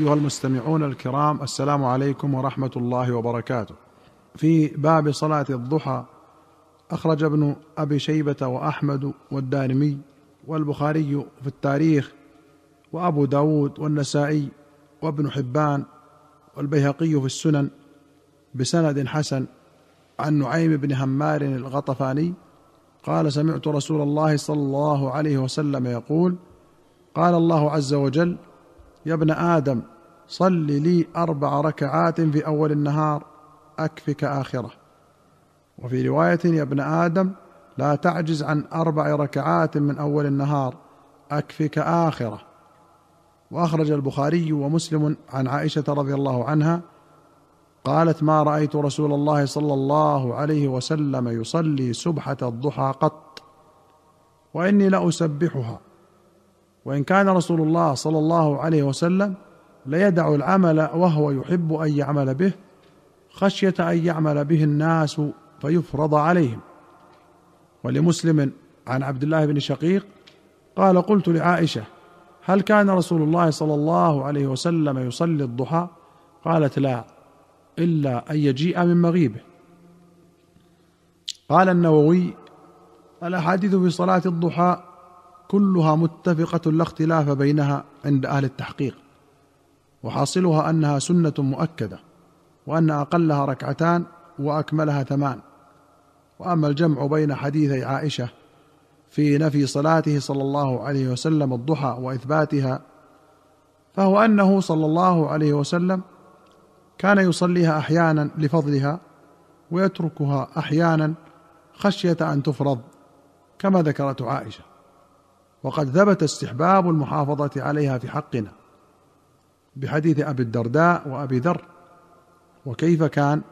أيها المستمعون الكرام السلام عليكم ورحمة الله وبركاته. في باب صلاة الضحى أخرج ابن أبي شيبة وأحمد والدارمي والبخاري في التاريخ وأبو داود والنسائي وابن حبان والبيهقي في السنن بسند حسن. عن نعيم بن همار الغطفاني قال سمعت رسول الله صلى الله عليه وسلم يقول قال الله عز وجل يا ابن آدم صل لي أربع ركعات في أول النهار أكفك آخره. وفي رواية يا ابن آدم لا تعجز عن أربع ركعات من أول النهار أكفك آخره. وأخرج البخاري ومسلم عن عائشة رضي الله عنها قالت ما رأيت رسول الله صلى الله عليه وسلم يصلي سبحه الضحى قط وإني لأسبحها. وإن كان رسول الله صلى الله عليه وسلم ليدع العمل وهو يحب أن يعمل به خشية أن يعمل به الناس فيفرض عليهم. ولمسلم عن عبد الله بن شقيق قال قلت لعائشة هل كان رسول الله صلى الله عليه وسلم يصلي الضحى؟ قالت لا إلا أن يجيء من مغيبه. قال النووي الأحاديث في صلاة الضحى كلها متفقة لا اختلاف بينها عند أهل التحقيق وحاصلها أنها سنة مؤكدة وأن أقلها ركعتان وأكملها ثمان. وأما الجمع بين حديثي عائشة في نفي صلاته صلى الله عليه وسلم الضحى وإثباتها فهو أنه صلى الله عليه وسلم كان يصليها أحيانا لفضلها ويتركها أحيانا خشية أن تفرض كما ذكرت عائشة. وقد ثبت استحباب المحافظة عليها في حقنا بحديث أبي الدرداء وأبي ذر وكيف كان؟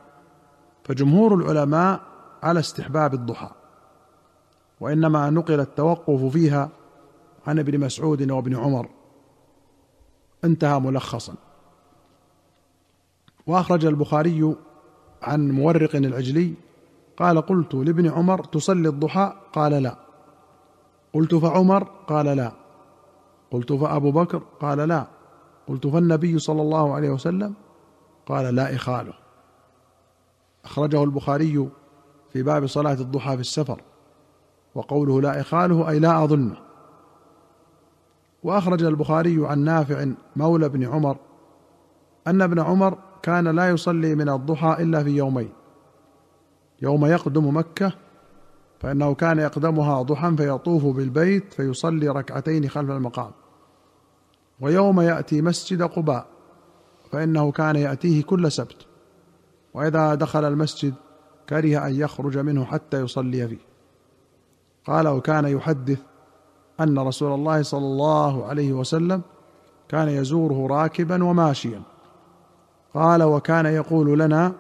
فجمهور العلماء على استحباب الضحى وإنما نقل التوقف فيها عن ابن مسعود وابن عمر. انتهى ملخصا. وأخرج البخاري عن مورق العجلي قال قلت لابن عمر تصلي الضحى؟ قال لا. قلت فعمر؟ قال لا. قلت فأبو بكر؟ قال لا. قلت فالنبي صلى الله عليه وسلم؟ قال لا إخاله. أخرجه البخاري في باب صلاة الضحى في السفر وقوله لا إخاله أي لا أظنه. واخرج البخاري عن نافع مولى بن عمر أن ابن عمر كان لا يصلي من الضحى إلا في يومين يوم يقدم مكة فإنه كان يقدمها ضحى فيطوف بالبيت فيصلي ركعتين خلف المقام. ويوم يأتي مسجد قباء فإنه كان يأتيه كل سبت. وإذا دخل المسجد كره أن يخرج منه حتى يصلي فيه. قال وكان يحدث أن رسول الله صلى الله عليه وسلم كان يزوره راكبا وماشيا. قال وكان يقول لنا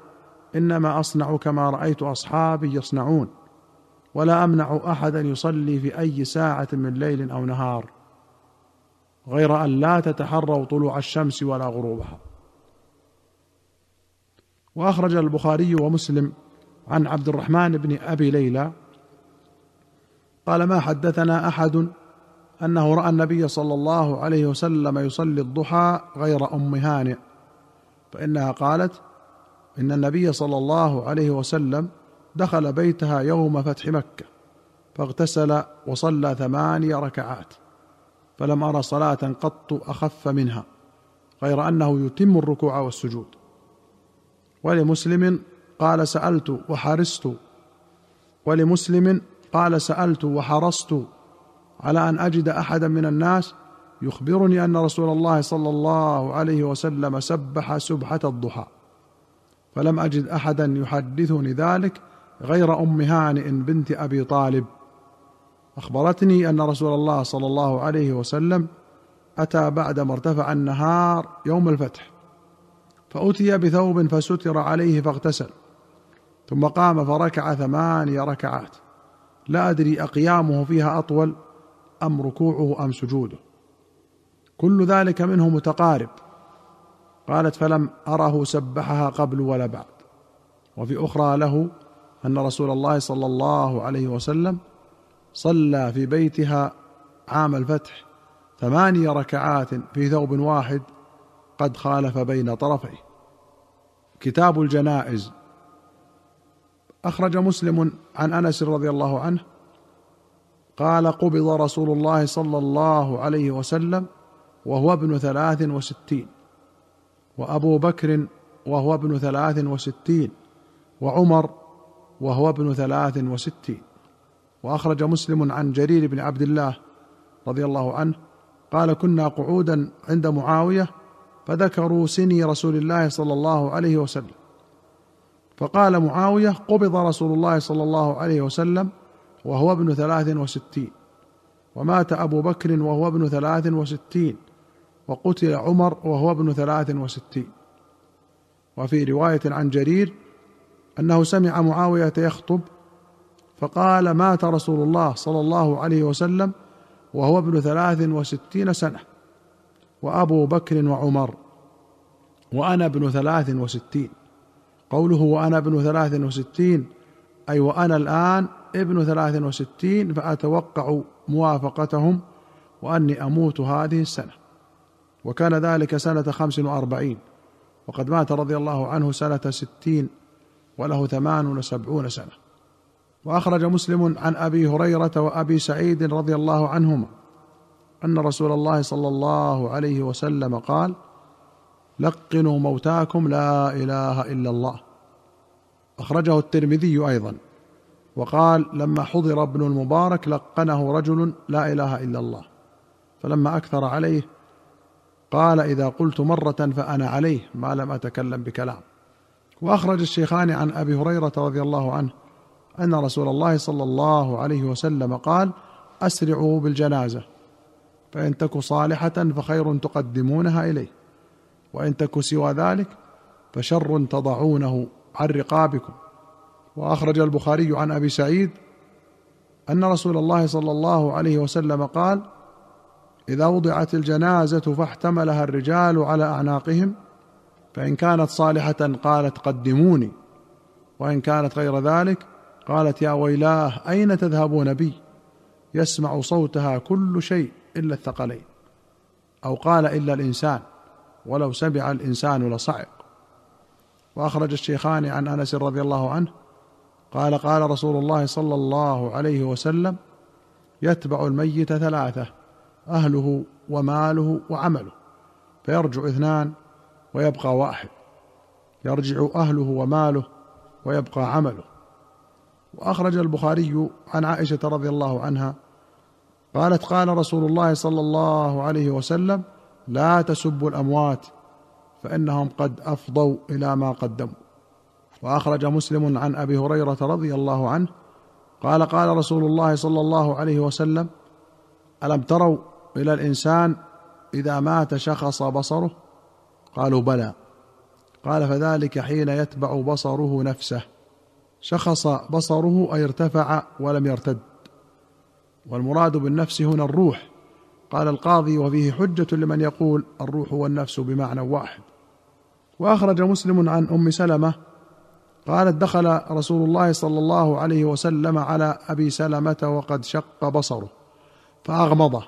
إنما أصنع كما رأيت أصحابي يصنعون. ولا أمنع احدا يصلي في أي ساعة من ليل أو نهار غير أن لا تتحروا طلوع الشمس ولا غروبها. وأخرج البخاري ومسلم عن عبد الرحمن بن أبي ليلى قال ما حدثنا أحد أنه رأى النبي صلى الله عليه وسلم يصلي الضحى غير أم هانئ فإنها قالت إن النبي صلى الله عليه وسلم دخل بيتها يوم فتح مكة فاغتسل وصلى ثماني ركعات فلم أرى صلاة قط أخف منها غير أنه يتم الركوع والسجود. ولمسلم قال سألت وحرصت ولمسلم قال سألت وحرصت على أن أجد أحدا من الناس يخبرني أن رسول الله صلى الله عليه وسلم سبح سبحة الضحى فلم أجد أحدا يحدثني ذلك غير أم هانئ بنت أبي طالب. أخبرتني أن رسول الله صلى الله عليه وسلم أتى بعدما ارتفع النهار يوم الفتح فأتي بثوب فستر عليه فاغتسل ثم قام فركع ثماني ركعات. لا أدري أقيامه فيها أطول أم ركوعه أم سجوده. كل ذلك منه متقارب. قالت فلم أره سبحها قبل ولا بعد. وفي أخرى له أن رسول الله صلى الله عليه وسلم صلى في بيتها عام الفتح ثماني ركعات في ثوب واحد قد خالف بين طرفيه. كتاب الجنائز. أخرج مسلم عن أنس رضي الله عنه قال قبض رسول الله صلى الله عليه وسلم وهو ابن ثلاث وستين وأبو بكر وهو ابن ثلاث وستين وعمر وهو ابن ثلاث وستين وأخرج مسلم عن جرير بن عبد الله رضي الله عنه قال كنا قعودا عند معاوية فذكروا سني رسول الله صلى الله عليه وسلم. فقال معاوية قبض رسول الله صلى الله عليه وسلم وهو ابن ثلاث وستين ومات أبو بكر وهو ابن ثلاث وستين وقتل عمر وهو ابن ثلاث وستين وفي رواية عن جرير أنه سمع معاوية يخطب فقال مات رسول الله صلى الله عليه وسلم وهو ابن ثلاث وستين سنة وأبو بكر وعمر وأنا ابن ثلاث وستين. قوله وأنا ابن ثلاث وستين أي وأنا الآن ابن ثلاث وستين فأتوقع موافقتهم وأني أموت هذه السنة. وكان ذلك سنة خمس وأربعين وقد مات رضي الله عنه سنة ستين وله ثمان وسبعون سنة. وأخرج مسلم عن أبي هريرة وأبي سعيد رضي الله عنهما أن رسول الله صلى الله عليه وسلم قال لقنوا موتاكم لا إله إلا الله. أخرجه الترمذي أيضا وقال لما حضر ابن المبارك لقنه رجل لا إله إلا الله. فلما أكثر عليه قال إذا قلت مرة فأنا عليه ما لم أتكلم بكلام. وأخرج الشيخان عن أبي هريرة رضي الله عنه أن رسول الله صلى الله عليه وسلم قال أسرعوا بالجنازة فإن تك صالحة فخير تقدمونها إليه وإن تك سوى ذلك فشر تضعونه عن رقابكم. وأخرج البخاري عن أبي سعيد أن رسول الله صلى الله عليه وسلم قال إذا وضعت الجنازة فاحتملها الرجال على أعناقهم فإن كانت صالحة قالت قدموني وإن كانت غير ذلك قالت يا ويلاه أين تذهبون بي؟ يسمع صوتها كل شيء إلا الثقلين أو قال إلا الإنسان ولو سمع الإنسان لصعق. وأخرج الشيخان عن أنس رضي الله عنه قال قال رسول الله صلى الله عليه وسلم يتبع الميت ثلاثة أهله وماله وعمله فيرجع اثنان ويبقى واحد. يرجع أهله وماله ويبقى عمله. وأخرج البخاري عن عائشة رضي الله عنها قالت قال رسول الله صلى الله عليه وسلم لا تسبوا الأموات فإنهم قد أفضوا إلى ما قدموا. وأخرج مسلم عن أبي هريرة رضي الله عنه قال قال رسول الله صلى الله عليه وسلم ألم تروا إلى الإنسان إذا مات شخص بصره؟ قالوا بلى. قال فذلك حين يتبع بصره نفسه. شخص بصره أي ارتفع ولم يرتد. والمراد بالنفس هنا الروح. قال القاضي وفيه حجة لمن يقول الروح والنفس بمعنى واحد. وأخرج مسلم عن أم سلمة. قالت دخل رسول الله صلى الله عليه وسلم على أبي سلمة وقد شق بصره. فأغمضه.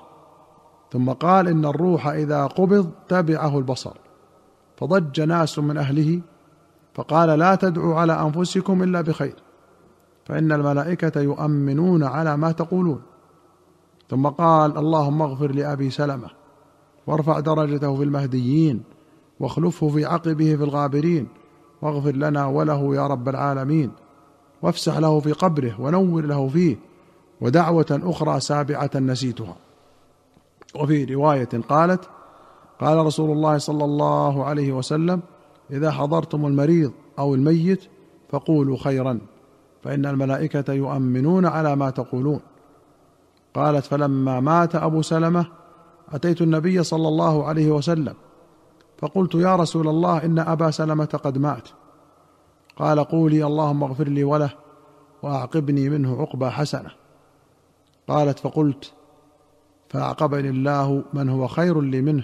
ثم قال إن الروح إذا قبض تبعه البصر. فضج ناس من أهله فقال لا تدعوا على أنفسكم إلا بخير فإن الملائكة يؤمنون على ما تقولون. ثم قال اللهم اغفر لأبي سلمة وارفع درجته في المهديين واخلفه في عقبه في الغابرين واغفر لنا وله يا رب العالمين وافسح له في قبره ونور له فيه ودعوة أخرى سابعة نسيتها. وفي رواية قالت قال رسول الله صلى الله عليه وسلم إذا حضرتم المريض أو الميت فقولوا خيرا فإن الملائكة يؤمنون على ما تقولون. قالت فلما مات أبو سلمة أتيت النبي صلى الله عليه وسلم فقلت يا رسول الله إن أبا سلمة قد مات. قال قولي اللهم اغفر لي وله وأعقبني منه عقبى حسنة. قالت فقلت فأعقبني الله من هو خير لي منه